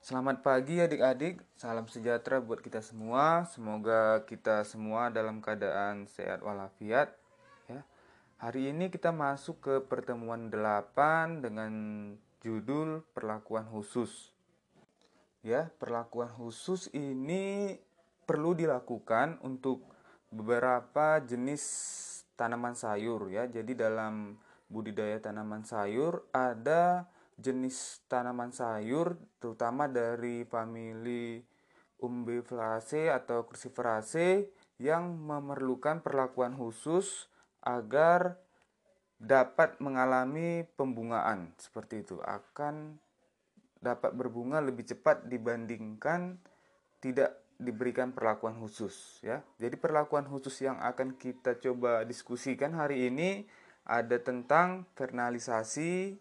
Selamat pagi adik-adik, salam sejahtera buat kita semua. Semoga kita semua dalam keadaan sehat walafiat. Ya. Hari ini kita masuk ke pertemuan 8 dengan judul perlakuan khusus. Ya, perlakuan khusus ini perlu dilakukan untuk beberapa jenis tanaman sayur ya. Jadi dalam budidaya tanaman sayur ada jenis tanaman sayur terutama dari famili Umbelliferaceae atau Cruciferaceae yang memerlukan perlakuan khusus agar dapat mengalami pembungaan seperti itu akan dapat berbunga lebih cepat dibandingkan tidak diberikan perlakuan khusus ya. Jadi perlakuan khusus yang akan kita coba diskusikan hari ini ada tentang fernalisasi,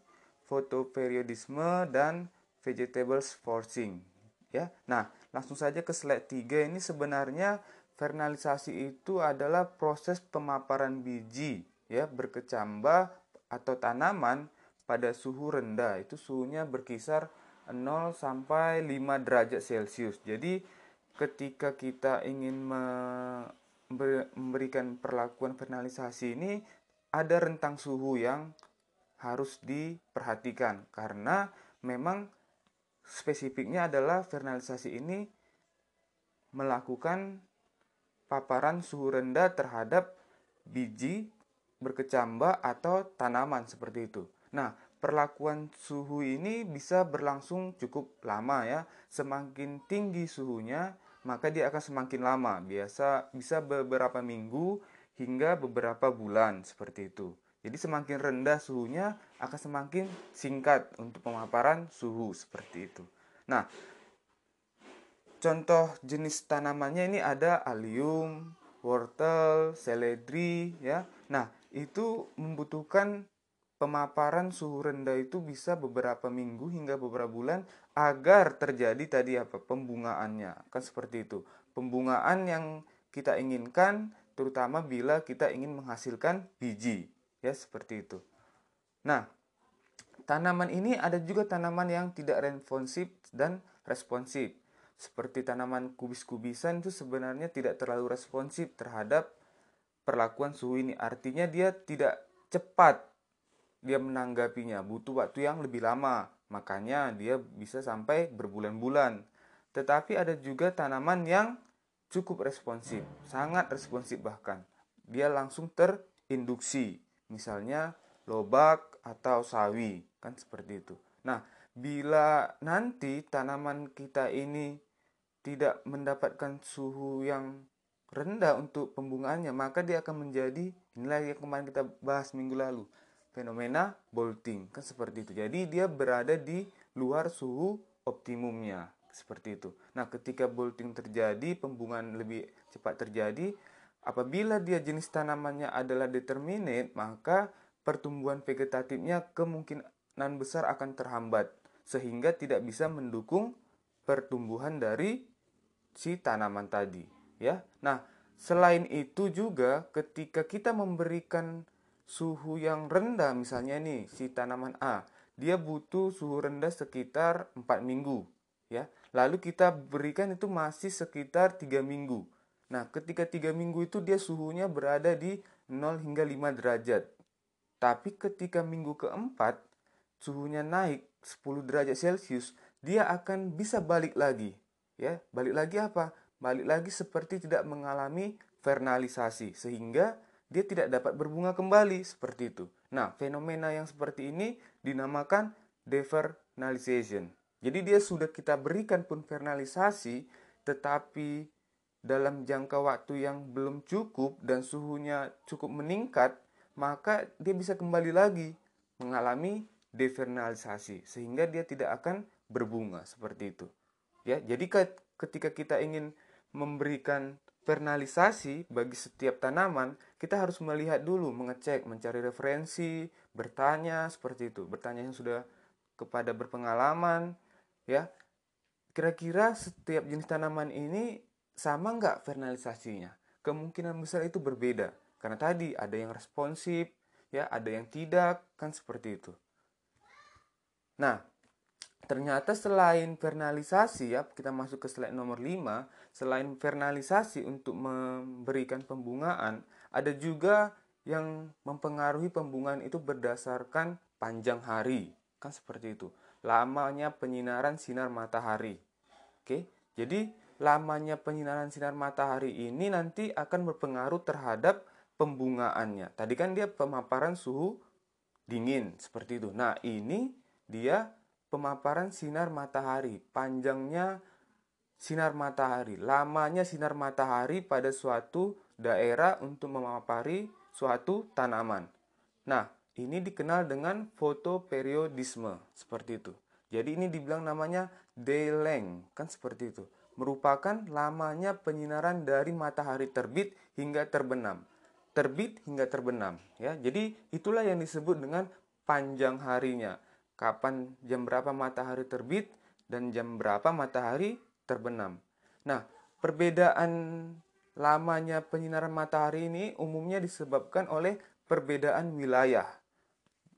fotoperiodisme dan vegetables forcing ya. Nah, langsung saja ke slide 3 ini sebenarnya fernalisasi itu adalah proses pemaparan biji ya berkecambah atau tanaman pada suhu rendah. Itu suhunya berkisar 0 sampai 5 derajat Celcius. Jadi ketika kita ingin memberikan perlakuan fernalisasi ini ada rentang suhu yang harus diperhatikan karena memang spesifiknya adalah fernalisasi ini melakukan paparan suhu rendah terhadap biji berkecambah atau tanaman seperti itu. Nah, perlakuan suhu ini bisa berlangsung cukup lama ya. Semakin tinggi suhunya, maka dia akan semakin lama. Biasa bisa beberapa minggu hingga beberapa bulan seperti itu. Jadi semakin rendah suhunya akan semakin singkat untuk pemaparan suhu seperti itu. Nah, contoh jenis tanamannya ini ada allium, wortel, seledri ya. Nah, itu membutuhkan pemaparan suhu rendah itu bisa beberapa minggu hingga beberapa bulan agar terjadi tadi apa pembungaannya kan seperti itu pembungaan yang kita inginkan terutama bila kita ingin menghasilkan biji ya seperti itu. Nah, tanaman ini ada juga tanaman yang tidak responsif dan responsif. Seperti tanaman kubis-kubisan itu sebenarnya tidak terlalu responsif terhadap perlakuan suhu ini. Artinya dia tidak cepat dia menanggapinya, butuh waktu yang lebih lama. Makanya dia bisa sampai berbulan-bulan. Tetapi ada juga tanaman yang cukup responsif, sangat responsif bahkan. Dia langsung terinduksi misalnya lobak atau sawi, kan seperti itu. Nah, bila nanti tanaman kita ini tidak mendapatkan suhu yang rendah untuk pembungaannya, maka dia akan menjadi inilah yang kemarin kita bahas minggu lalu, fenomena bolting, kan seperti itu. Jadi dia berada di luar suhu optimumnya, seperti itu. Nah, ketika bolting terjadi, pembungaan lebih cepat terjadi, Apabila dia jenis tanamannya adalah determinate, maka pertumbuhan vegetatifnya kemungkinan besar akan terhambat sehingga tidak bisa mendukung pertumbuhan dari si tanaman tadi, ya. Nah, selain itu juga ketika kita memberikan suhu yang rendah misalnya nih si tanaman A, dia butuh suhu rendah sekitar 4 minggu, ya. Lalu kita berikan itu masih sekitar 3 minggu Nah, ketika tiga minggu itu dia suhunya berada di 0 hingga 5 derajat. Tapi ketika minggu keempat, suhunya naik 10 derajat Celcius, dia akan bisa balik lagi. Ya, balik lagi apa? Balik lagi seperti tidak mengalami fernalisasi, sehingga dia tidak dapat berbunga kembali seperti itu. Nah, fenomena yang seperti ini dinamakan devernalization. Jadi dia sudah kita berikan pun fernalisasi, tetapi dalam jangka waktu yang belum cukup dan suhunya cukup meningkat, maka dia bisa kembali lagi mengalami devernalisasi sehingga dia tidak akan berbunga seperti itu. Ya, jadi ketika kita ingin memberikan fernalisasi bagi setiap tanaman, kita harus melihat dulu, mengecek, mencari referensi, bertanya seperti itu, bertanya yang sudah kepada berpengalaman, ya. Kira-kira setiap jenis tanaman ini sama nggak fernalisasinya? Kemungkinan besar itu berbeda. Karena tadi ada yang responsif, ya ada yang tidak, kan seperti itu. Nah, ternyata selain vernalisasi ya kita masuk ke slide nomor 5 selain vernalisasi untuk memberikan pembungaan ada juga yang mempengaruhi pembungaan itu berdasarkan panjang hari kan seperti itu lamanya penyinaran sinar matahari oke jadi lamanya penyinaran sinar matahari ini nanti akan berpengaruh terhadap pembungaannya tadi kan dia pemaparan suhu dingin seperti itu nah ini dia pemaparan sinar matahari, panjangnya sinar matahari, lamanya sinar matahari pada suatu daerah untuk memapari suatu tanaman. Nah, ini dikenal dengan fotoperiodisme seperti itu. Jadi ini dibilang namanya day length, kan seperti itu. Merupakan lamanya penyinaran dari matahari terbit hingga terbenam. Terbit hingga terbenam, ya. Jadi itulah yang disebut dengan panjang harinya kapan jam berapa matahari terbit dan jam berapa matahari terbenam. Nah, perbedaan lamanya penyinaran matahari ini umumnya disebabkan oleh perbedaan wilayah.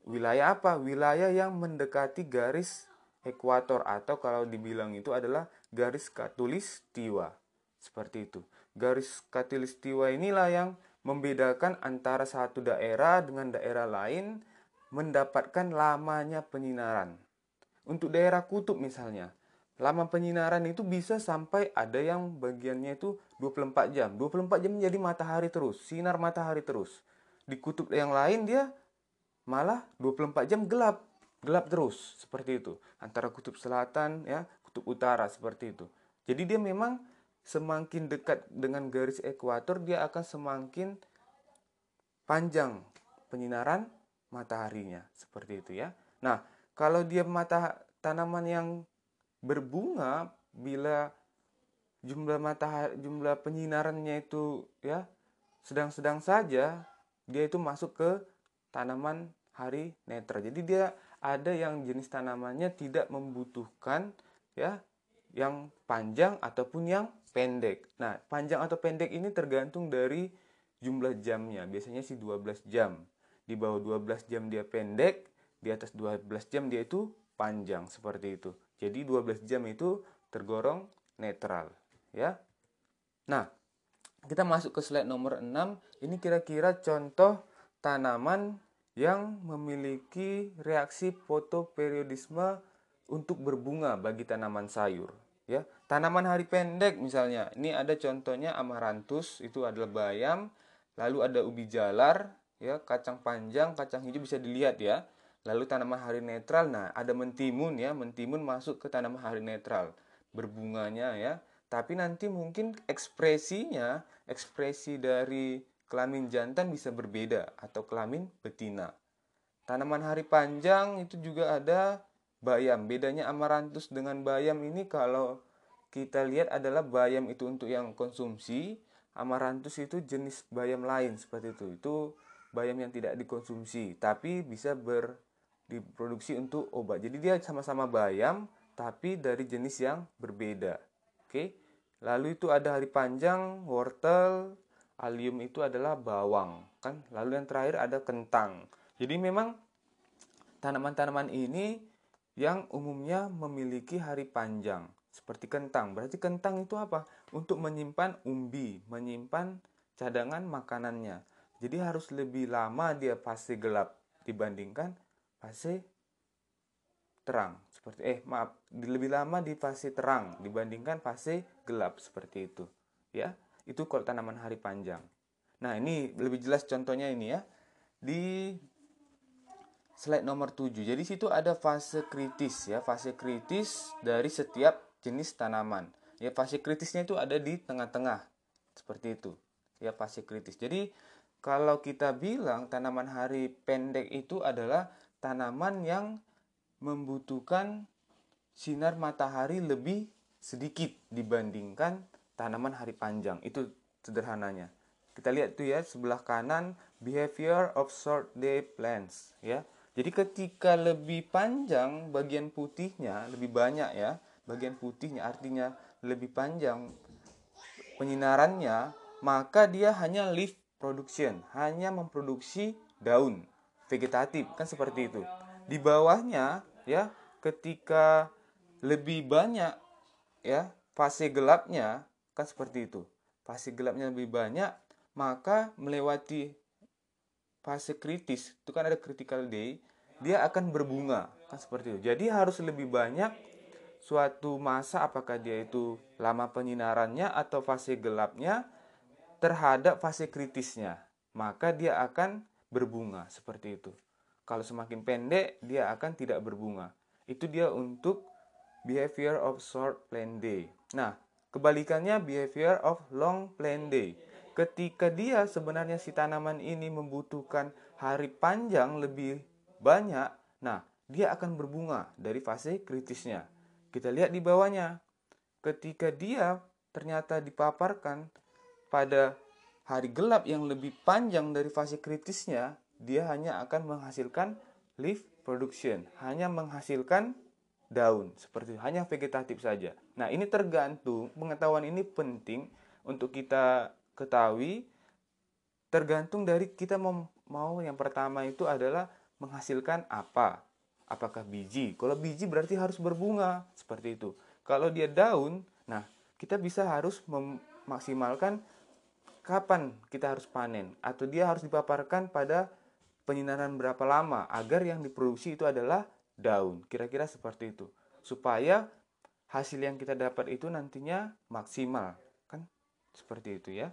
Wilayah apa? Wilayah yang mendekati garis ekuator atau kalau dibilang itu adalah garis katulistiwa. Seperti itu. Garis katulistiwa inilah yang membedakan antara satu daerah dengan daerah lain mendapatkan lamanya penyinaran. Untuk daerah kutub misalnya, lama penyinaran itu bisa sampai ada yang bagiannya itu 24 jam. 24 jam menjadi matahari terus, sinar matahari terus. Di kutub yang lain dia malah 24 jam gelap, gelap terus seperti itu. Antara kutub selatan ya, kutub utara seperti itu. Jadi dia memang semakin dekat dengan garis ekuator dia akan semakin panjang penyinaran mataharinya seperti itu ya. Nah, kalau dia mata tanaman yang berbunga bila jumlah matahari jumlah penyinarannya itu ya sedang-sedang saja dia itu masuk ke tanaman hari netra. Jadi dia ada yang jenis tanamannya tidak membutuhkan ya yang panjang ataupun yang pendek. Nah, panjang atau pendek ini tergantung dari jumlah jamnya. Biasanya sih 12 jam di bawah 12 jam dia pendek, di atas 12 jam dia itu panjang seperti itu. Jadi 12 jam itu tergolong netral, ya. Nah, kita masuk ke slide nomor 6. Ini kira-kira contoh tanaman yang memiliki reaksi fotoperiodisme untuk berbunga bagi tanaman sayur ya. Tanaman hari pendek misalnya. Ini ada contohnya amaranthus itu adalah bayam lalu ada ubi jalar ya kacang panjang kacang hijau bisa dilihat ya. Lalu tanaman hari netral nah ada mentimun ya. Mentimun masuk ke tanaman hari netral berbunganya ya. Tapi nanti mungkin ekspresinya ekspresi dari kelamin jantan bisa berbeda atau kelamin betina. Tanaman hari panjang itu juga ada bayam bedanya amaranthus dengan bayam ini kalau kita lihat adalah bayam itu untuk yang konsumsi amaranthus itu jenis bayam lain seperti itu itu bayam yang tidak dikonsumsi tapi bisa ber diproduksi untuk obat. Jadi dia sama-sama bayam tapi dari jenis yang berbeda. Oke. Lalu itu ada hari panjang, wortel, alium itu adalah bawang, kan? Lalu yang terakhir ada kentang. Jadi memang tanaman-tanaman ini yang umumnya memiliki hari panjang seperti kentang. Berarti kentang itu apa? Untuk menyimpan umbi, menyimpan cadangan makanannya. Jadi harus lebih lama dia fase gelap dibandingkan fase terang seperti eh maaf lebih lama di fase terang dibandingkan fase gelap seperti itu ya itu kalau tanaman hari panjang nah ini lebih jelas contohnya ini ya di slide nomor 7 jadi situ ada fase kritis ya fase kritis dari setiap jenis tanaman ya fase kritisnya itu ada di tengah-tengah seperti itu ya fase kritis jadi kalau kita bilang tanaman hari pendek itu adalah tanaman yang membutuhkan sinar matahari lebih sedikit dibandingkan tanaman hari panjang. Itu sederhananya. Kita lihat tuh ya sebelah kanan behavior of short day plants ya. Jadi ketika lebih panjang bagian putihnya lebih banyak ya, bagian putihnya artinya lebih panjang penyinarannya, maka dia hanya leaf production, hanya memproduksi daun vegetatif kan seperti itu. Di bawahnya ya ketika lebih banyak ya fase gelapnya kan seperti itu. Fase gelapnya lebih banyak, maka melewati fase kritis itu kan ada critical day, dia akan berbunga kan seperti itu. Jadi harus lebih banyak suatu masa apakah dia itu lama penyinarannya atau fase gelapnya terhadap fase kritisnya, maka dia akan berbunga seperti itu. Kalau semakin pendek, dia akan tidak berbunga. Itu dia untuk behavior of short plant day. Nah, kebalikannya behavior of long plant day. Ketika dia sebenarnya si tanaman ini membutuhkan hari panjang lebih banyak, nah dia akan berbunga dari fase kritisnya. Kita lihat di bawahnya. Ketika dia ternyata dipaparkan pada hari gelap yang lebih panjang dari fase kritisnya, dia hanya akan menghasilkan leaf production, hanya menghasilkan daun seperti hanya vegetatif saja. Nah, ini tergantung pengetahuan ini penting untuk kita ketahui tergantung dari kita mau mau yang pertama itu adalah menghasilkan apa? Apakah biji? Kalau biji berarti harus berbunga seperti itu. Kalau dia daun, nah kita bisa harus memaksimalkan kapan kita harus panen atau dia harus dipaparkan pada penyinaran berapa lama agar yang diproduksi itu adalah daun. Kira-kira seperti itu. Supaya hasil yang kita dapat itu nantinya maksimal? Seperti itu ya.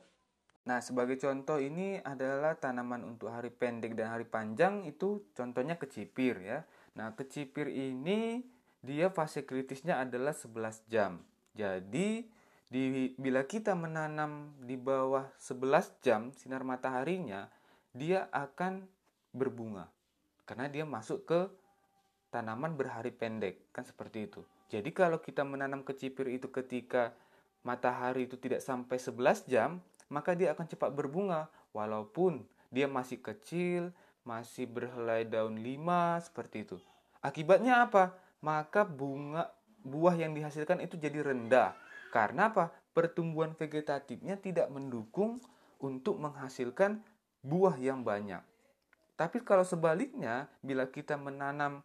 Nah, sebagai contoh ini adalah tanaman untuk hari pendek dan hari panjang itu contohnya kecipir ya. Nah, kecipir ini dia fase kritisnya adalah 11 jam. Jadi, di, bila kita menanam di bawah 11 jam sinar mataharinya, dia akan berbunga. Karena dia masuk ke tanaman berhari pendek, kan seperti itu. Jadi kalau kita menanam kecipir itu ketika matahari itu tidak sampai 11 jam, maka dia akan cepat berbunga walaupun dia masih kecil, masih berhelai daun lima seperti itu. Akibatnya apa? Maka bunga buah yang dihasilkan itu jadi rendah karena apa? Pertumbuhan vegetatifnya tidak mendukung untuk menghasilkan buah yang banyak. Tapi kalau sebaliknya, bila kita menanam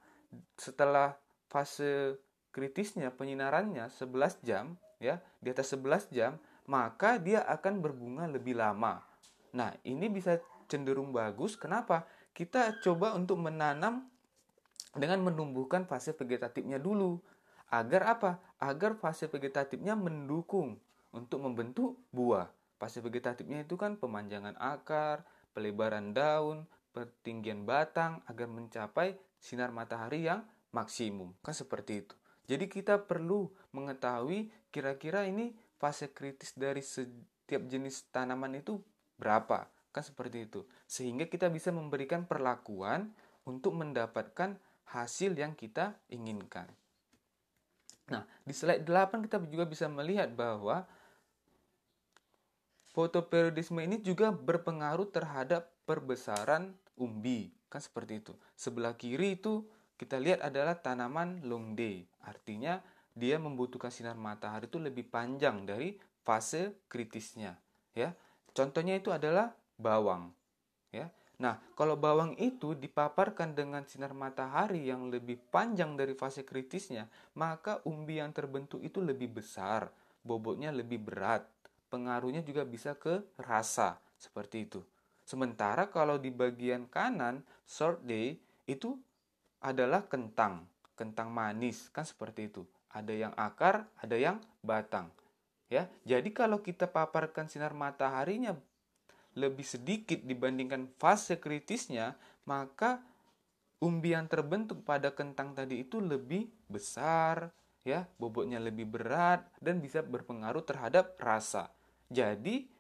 setelah fase kritisnya penyinarannya 11 jam, ya, di atas 11 jam, maka dia akan berbunga lebih lama. Nah, ini bisa cenderung bagus. Kenapa? Kita coba untuk menanam dengan menumbuhkan fase vegetatifnya dulu. Agar apa? Agar fase vegetatifnya mendukung untuk membentuk buah. Fase vegetatifnya itu kan pemanjangan akar, pelebaran daun, pertinggian batang agar mencapai sinar matahari yang maksimum. Kan seperti itu. Jadi kita perlu mengetahui kira-kira ini fase kritis dari setiap jenis tanaman itu berapa. Kan seperti itu. Sehingga kita bisa memberikan perlakuan untuk mendapatkan hasil yang kita inginkan. Nah, di slide 8 kita juga bisa melihat bahwa fotoperiodisme ini juga berpengaruh terhadap perbesaran umbi. Kan seperti itu. Sebelah kiri itu kita lihat adalah tanaman long day. Artinya dia membutuhkan sinar matahari itu lebih panjang dari fase kritisnya. Ya, contohnya itu adalah bawang. Ya, Nah, kalau bawang itu dipaparkan dengan sinar matahari yang lebih panjang dari fase kritisnya, maka umbi yang terbentuk itu lebih besar, bobotnya lebih berat, pengaruhnya juga bisa ke rasa, seperti itu. Sementara kalau di bagian kanan, short day itu adalah kentang, kentang manis, kan seperti itu. Ada yang akar, ada yang batang. Ya, jadi kalau kita paparkan sinar mataharinya lebih sedikit dibandingkan fase kritisnya, maka umbi yang terbentuk pada kentang tadi itu lebih besar, ya, bobotnya lebih berat dan bisa berpengaruh terhadap rasa. Jadi,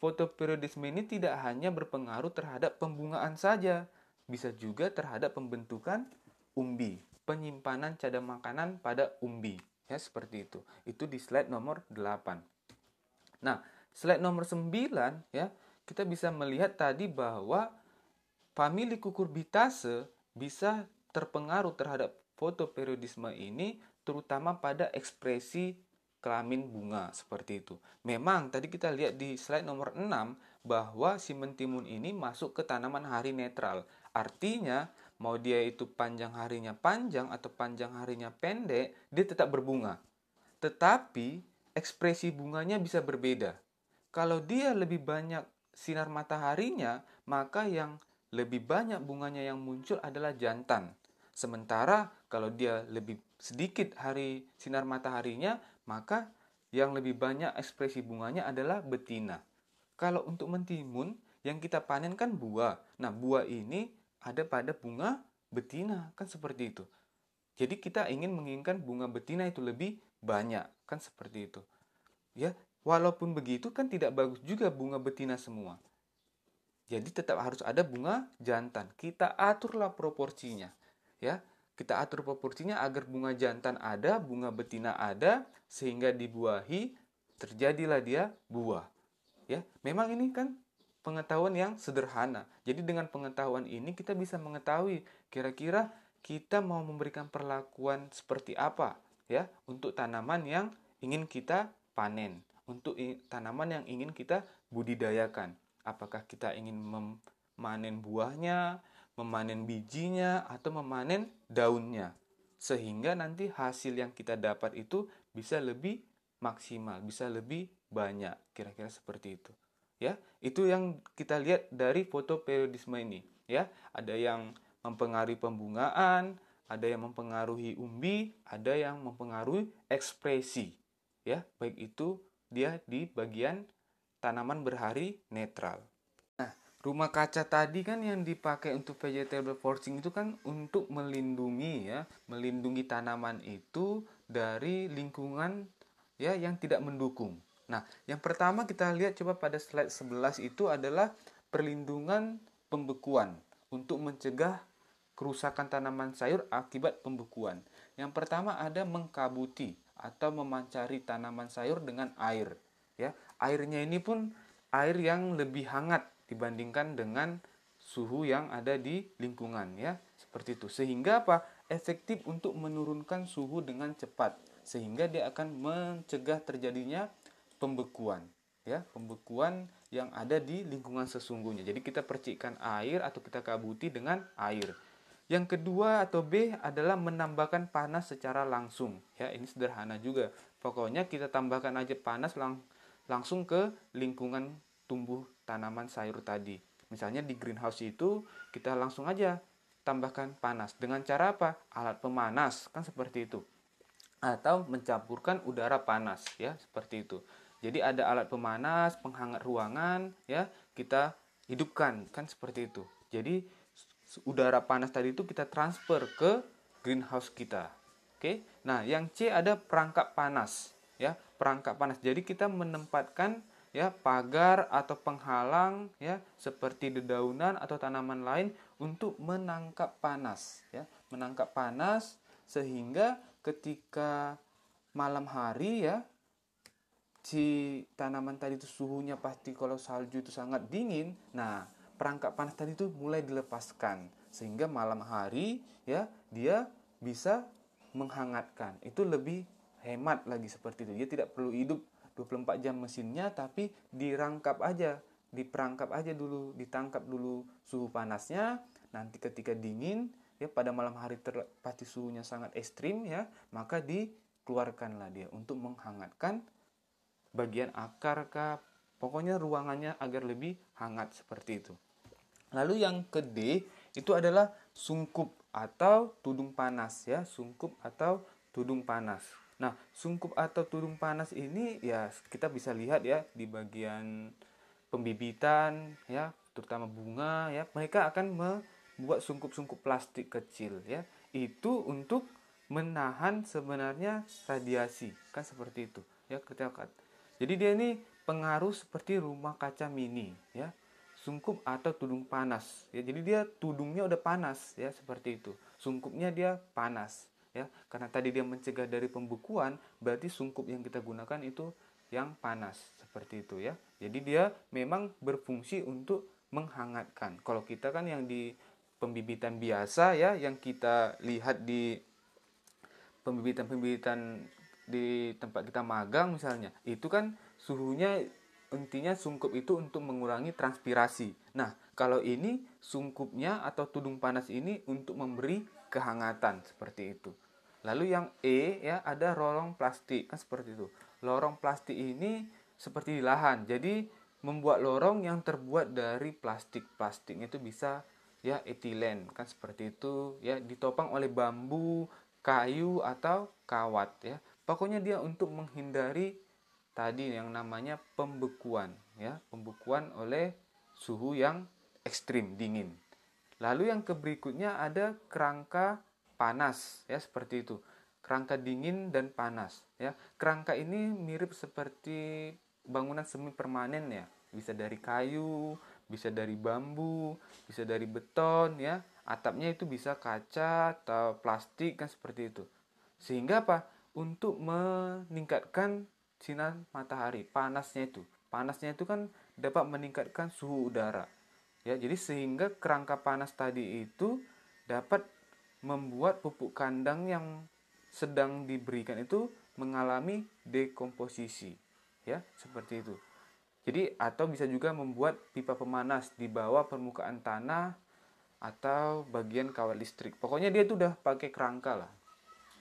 fotoperiodisme ini tidak hanya berpengaruh terhadap pembungaan saja, bisa juga terhadap pembentukan umbi, penyimpanan cadang makanan pada umbi. Ya, seperti itu. Itu di slide nomor 8. Nah, slide nomor 9 ya, kita bisa melihat tadi bahwa famili kukurbitase bisa terpengaruh terhadap fotoperiodisme ini terutama pada ekspresi kelamin bunga seperti itu. Memang tadi kita lihat di slide nomor 6 bahwa si mentimun ini masuk ke tanaman hari netral. Artinya mau dia itu panjang harinya panjang atau panjang harinya pendek, dia tetap berbunga. Tetapi ekspresi bunganya bisa berbeda. Kalau dia lebih banyak sinar mataharinya, maka yang lebih banyak bunganya yang muncul adalah jantan. Sementara kalau dia lebih sedikit hari sinar mataharinya, maka yang lebih banyak ekspresi bunganya adalah betina. Kalau untuk mentimun, yang kita panen kan buah. Nah, buah ini ada pada bunga betina, kan seperti itu. Jadi kita ingin menginginkan bunga betina itu lebih banyak, kan seperti itu. Ya, walaupun begitu kan tidak bagus juga bunga betina semua. Jadi tetap harus ada bunga jantan. Kita aturlah proporsinya, ya. Kita atur proporsinya agar bunga jantan ada, bunga betina ada, sehingga dibuahi terjadilah dia buah. Ya, memang ini kan pengetahuan yang sederhana. Jadi dengan pengetahuan ini kita bisa mengetahui kira-kira kita mau memberikan perlakuan seperti apa ya untuk tanaman yang ingin kita panen, untuk tanaman yang ingin kita budidayakan. Apakah kita ingin memanen buahnya, memanen bijinya atau memanen daunnya. Sehingga nanti hasil yang kita dapat itu bisa lebih maksimal, bisa lebih banyak. Kira-kira seperti itu ya itu yang kita lihat dari foto periodisme ini. Ya ada yang mempengaruhi pembungaan ada yang mempengaruhi umbi ada yang mempengaruhi ekspresi. Ya baik itu dia di bagian tanaman berhari netral. Nah rumah kaca tadi kan yang dipakai untuk vegetable forcing itu kan untuk melindungi ya melindungi tanaman itu dari lingkungan ya yang tidak mendukung Nah, yang pertama kita lihat coba pada slide 11 itu adalah perlindungan pembekuan untuk mencegah kerusakan tanaman sayur akibat pembekuan. Yang pertama ada mengkabuti atau memancari tanaman sayur dengan air. Ya, airnya ini pun air yang lebih hangat dibandingkan dengan suhu yang ada di lingkungan ya, seperti itu. Sehingga apa? Efektif untuk menurunkan suhu dengan cepat sehingga dia akan mencegah terjadinya pembekuan ya pembekuan yang ada di lingkungan sesungguhnya. Jadi kita percikkan air atau kita kabuti dengan air. Yang kedua atau B adalah menambahkan panas secara langsung. Ya ini sederhana juga. Pokoknya kita tambahkan aja panas lang langsung ke lingkungan tumbuh tanaman sayur tadi. Misalnya di greenhouse itu kita langsung aja tambahkan panas. Dengan cara apa? Alat pemanas kan seperti itu. Atau mencampurkan udara panas ya seperti itu jadi ada alat pemanas, penghangat ruangan, ya kita hidupkan kan seperti itu. Jadi udara panas tadi itu kita transfer ke greenhouse kita. Oke. Nah, yang C ada perangkap panas, ya, perangkap panas. Jadi kita menempatkan ya pagar atau penghalang ya seperti dedaunan atau tanaman lain untuk menangkap panas, ya, menangkap panas sehingga ketika malam hari ya si tanaman tadi itu suhunya pasti kalau salju itu sangat dingin, nah perangkap panas tadi itu mulai dilepaskan sehingga malam hari ya dia bisa menghangatkan. Itu lebih hemat lagi seperti itu. Dia tidak perlu hidup 24 jam mesinnya tapi dirangkap aja, diperangkap aja dulu, ditangkap dulu suhu panasnya. Nanti ketika dingin ya pada malam hari ter, pasti suhunya sangat ekstrim ya, maka dikeluarkanlah dia untuk menghangatkan bagian akar kah? Pokoknya ruangannya agar lebih hangat seperti itu. Lalu yang ke D itu adalah sungkup atau tudung panas ya sungkup atau tudung panas. Nah sungkup atau tudung panas ini ya kita bisa lihat ya di bagian pembibitan ya terutama bunga ya mereka akan membuat sungkup-sungkup plastik kecil ya. Itu untuk menahan sebenarnya radiasi kan seperti itu ya kita jadi dia ini pengaruh seperti rumah kaca mini ya. Sungkup atau tudung panas ya. Jadi dia tudungnya udah panas ya seperti itu. Sungkupnya dia panas ya. Karena tadi dia mencegah dari pembukuan, berarti sungkup yang kita gunakan itu yang panas seperti itu ya. Jadi dia memang berfungsi untuk menghangatkan. Kalau kita kan yang di pembibitan biasa ya yang kita lihat di pembibitan-pembibitan di tempat kita magang misalnya itu kan suhunya intinya sungkup itu untuk mengurangi transpirasi nah kalau ini sungkupnya atau tudung panas ini untuk memberi kehangatan seperti itu. Lalu yang E ya ada lorong plastik kan seperti itu. Lorong plastik ini seperti di lahan. Jadi membuat lorong yang terbuat dari plastik. Plastiknya itu bisa ya etilen kan seperti itu ya ditopang oleh bambu, kayu atau kawat ya. Pokoknya dia untuk menghindari tadi yang namanya pembekuan ya, pembekuan oleh suhu yang ekstrim dingin. Lalu yang ke berikutnya ada kerangka panas ya seperti itu. Kerangka dingin dan panas ya. Kerangka ini mirip seperti bangunan semi permanen ya. Bisa dari kayu, bisa dari bambu, bisa dari beton ya. Atapnya itu bisa kaca atau plastik kan seperti itu. Sehingga apa? Untuk meningkatkan sinar matahari, panasnya itu. Panasnya itu kan dapat meningkatkan suhu udara. Ya, jadi sehingga kerangka panas tadi itu dapat membuat pupuk kandang yang sedang diberikan itu mengalami dekomposisi. Ya, seperti itu. Jadi atau bisa juga membuat pipa pemanas di bawah permukaan tanah atau bagian kawat listrik. Pokoknya dia itu udah pakai kerangka lah.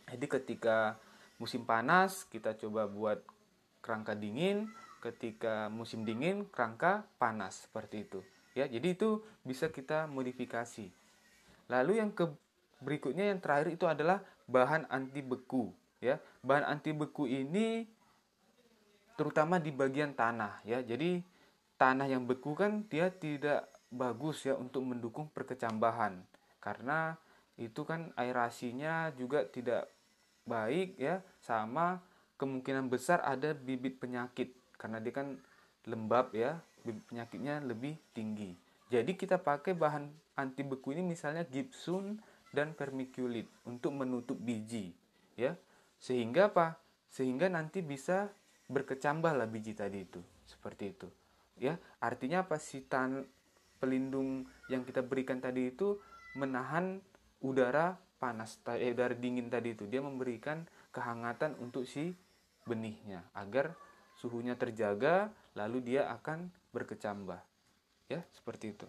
Jadi ketika musim panas kita coba buat kerangka dingin, ketika musim dingin kerangka panas seperti itu. Ya, jadi itu bisa kita modifikasi. Lalu yang ke berikutnya yang terakhir itu adalah bahan anti beku, ya. Bahan anti beku ini terutama di bagian tanah, ya. Jadi tanah yang beku kan dia tidak bagus ya untuk mendukung perkecambahan karena itu kan aerasinya juga tidak baik ya sama kemungkinan besar ada bibit penyakit. Karena dia kan lembab ya bibit penyakitnya lebih tinggi. Jadi kita pakai bahan anti beku ini misalnya gipsun dan vermiculit untuk menutup biji ya. Sehingga apa? Sehingga nanti bisa berkecambah lah biji tadi itu seperti itu ya. Artinya apa? Si tan pelindung yang kita berikan tadi itu menahan udara panas eh, udara dingin tadi itu dia memberikan kehangatan untuk si benihnya agar suhunya terjaga lalu dia akan berkecambah. Ya, seperti itu.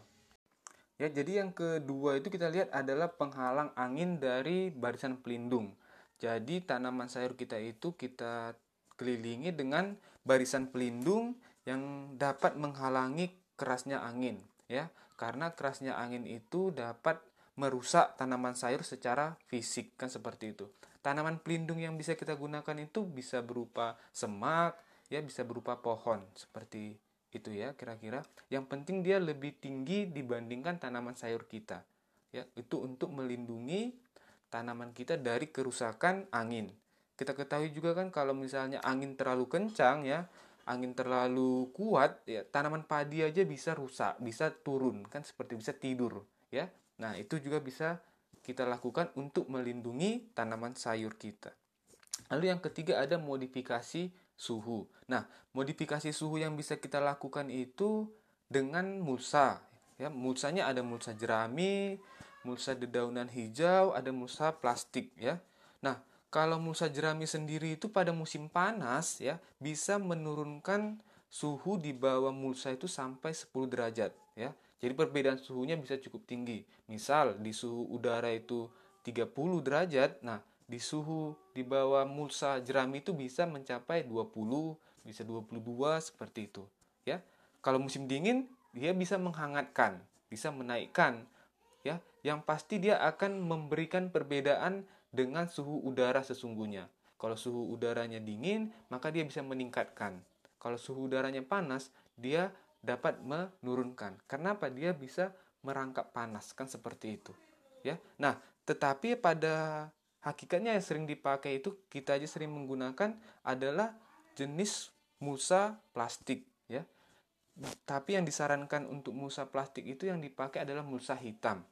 Ya, jadi yang kedua itu kita lihat adalah penghalang angin dari barisan pelindung. Jadi tanaman sayur kita itu kita kelilingi dengan barisan pelindung yang dapat menghalangi kerasnya angin, ya. Karena kerasnya angin itu dapat merusak tanaman sayur secara fisik kan seperti itu tanaman pelindung yang bisa kita gunakan itu bisa berupa semak, ya bisa berupa pohon seperti itu ya kira-kira. Yang penting dia lebih tinggi dibandingkan tanaman sayur kita. Ya, itu untuk melindungi tanaman kita dari kerusakan angin. Kita ketahui juga kan kalau misalnya angin terlalu kencang ya, angin terlalu kuat ya tanaman padi aja bisa rusak, bisa turun kan seperti bisa tidur ya. Nah, itu juga bisa kita lakukan untuk melindungi tanaman sayur kita. Lalu yang ketiga ada modifikasi suhu. Nah, modifikasi suhu yang bisa kita lakukan itu dengan mulsa. Ya, mulsanya ada mulsa jerami, mulsa dedaunan hijau, ada mulsa plastik ya. Nah, kalau mulsa jerami sendiri itu pada musim panas ya bisa menurunkan suhu di bawah mulsa itu sampai 10 derajat ya. Jadi perbedaan suhunya bisa cukup tinggi. Misal di suhu udara itu 30 derajat, nah di suhu di bawah mulsa jerami itu bisa mencapai 20, bisa 22 seperti itu, ya. Kalau musim dingin dia bisa menghangatkan, bisa menaikkan, ya. Yang pasti dia akan memberikan perbedaan dengan suhu udara sesungguhnya. Kalau suhu udaranya dingin, maka dia bisa meningkatkan. Kalau suhu udaranya panas, dia dapat menurunkan. Kenapa? Dia bisa merangkap panas kan seperti itu. Ya. Nah, tetapi pada hakikatnya yang sering dipakai itu kita aja sering menggunakan adalah jenis musa plastik ya. Tapi yang disarankan untuk musa plastik itu yang dipakai adalah musa hitam.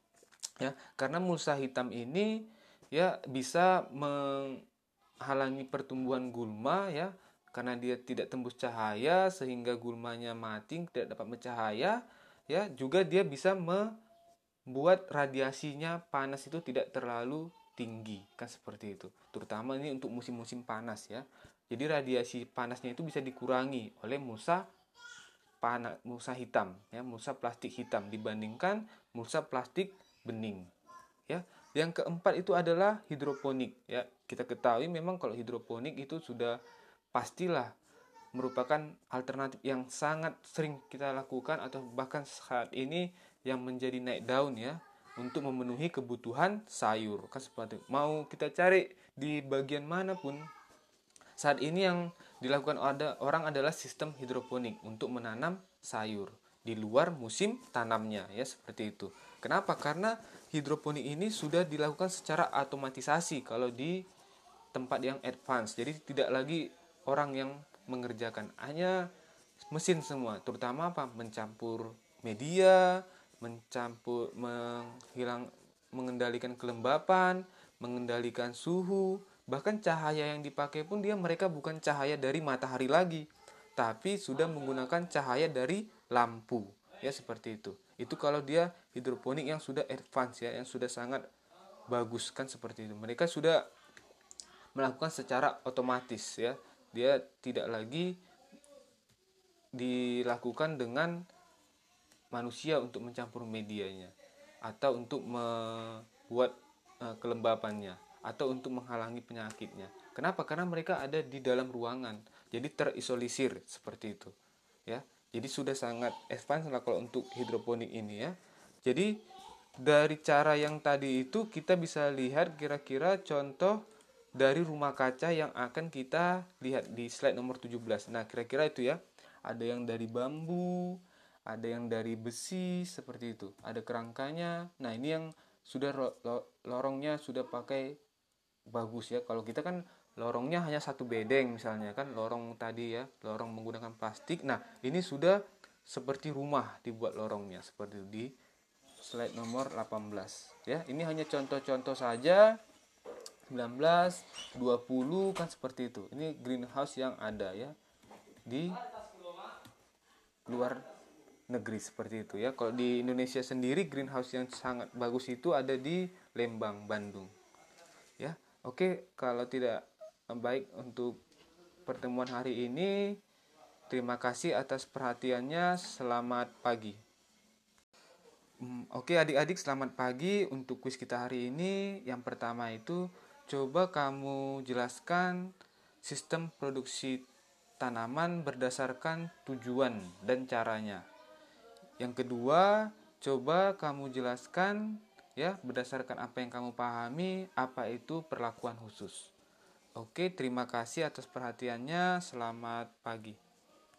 Ya, karena musa hitam ini ya bisa menghalangi pertumbuhan gulma ya karena dia tidak tembus cahaya sehingga gulmanya mati tidak dapat bercahaya ya juga dia bisa membuat radiasinya panas itu tidak terlalu tinggi kan seperti itu terutama ini untuk musim-musim panas ya jadi radiasi panasnya itu bisa dikurangi oleh musa panas, mulsa hitam, ya, mulsa plastik hitam dibandingkan mulsa plastik bening. Ya. Yang keempat itu adalah hidroponik, ya. Kita ketahui memang kalau hidroponik itu sudah pastilah merupakan alternatif yang sangat sering kita lakukan atau bahkan saat ini yang menjadi naik daun ya untuk memenuhi kebutuhan sayur kan seperti mau kita cari di bagian mana pun saat ini yang dilakukan ada orang adalah sistem hidroponik untuk menanam sayur di luar musim tanamnya ya seperti itu. Kenapa? Karena hidroponik ini sudah dilakukan secara otomatisasi kalau di tempat yang advance. Jadi tidak lagi orang yang mengerjakan hanya mesin semua, terutama apa? mencampur media, mencampur menghilang mengendalikan kelembapan, mengendalikan suhu, bahkan cahaya yang dipakai pun dia mereka bukan cahaya dari matahari lagi, tapi sudah menggunakan cahaya dari lampu. Ya seperti itu. Itu kalau dia hidroponik yang sudah advance ya, yang sudah sangat bagus kan seperti itu. Mereka sudah melakukan secara otomatis ya. Dia tidak lagi dilakukan dengan manusia untuk mencampur medianya atau untuk membuat uh, kelembapannya atau untuk menghalangi penyakitnya. Kenapa? Karena mereka ada di dalam ruangan, jadi terisolisir seperti itu, ya. Jadi sudah sangat advance lah kalau untuk hidroponik ini ya. Jadi dari cara yang tadi itu kita bisa lihat kira-kira contoh dari rumah kaca yang akan kita lihat di slide nomor 17. Nah, kira-kira itu ya. Ada yang dari bambu, ada yang dari besi seperti itu. Ada kerangkanya. Nah ini yang sudah lorongnya sudah pakai bagus ya. Kalau kita kan lorongnya hanya satu bedeng misalnya kan lorong tadi ya lorong menggunakan plastik. Nah ini sudah seperti rumah dibuat lorongnya seperti di slide nomor 18 ya. Ini hanya contoh-contoh saja 19 20 kan seperti itu ini greenhouse yang ada ya di luar negeri seperti itu ya. Kalau di Indonesia sendiri greenhouse yang sangat bagus itu ada di Lembang, Bandung. Ya. Oke, kalau tidak baik untuk pertemuan hari ini, terima kasih atas perhatiannya. Selamat pagi. Hmm, oke, adik-adik, selamat pagi untuk kuis kita hari ini. Yang pertama itu coba kamu jelaskan sistem produksi tanaman berdasarkan tujuan dan caranya. Yang kedua, coba kamu jelaskan ya berdasarkan apa yang kamu pahami apa itu perlakuan khusus. Oke, terima kasih atas perhatiannya. Selamat pagi.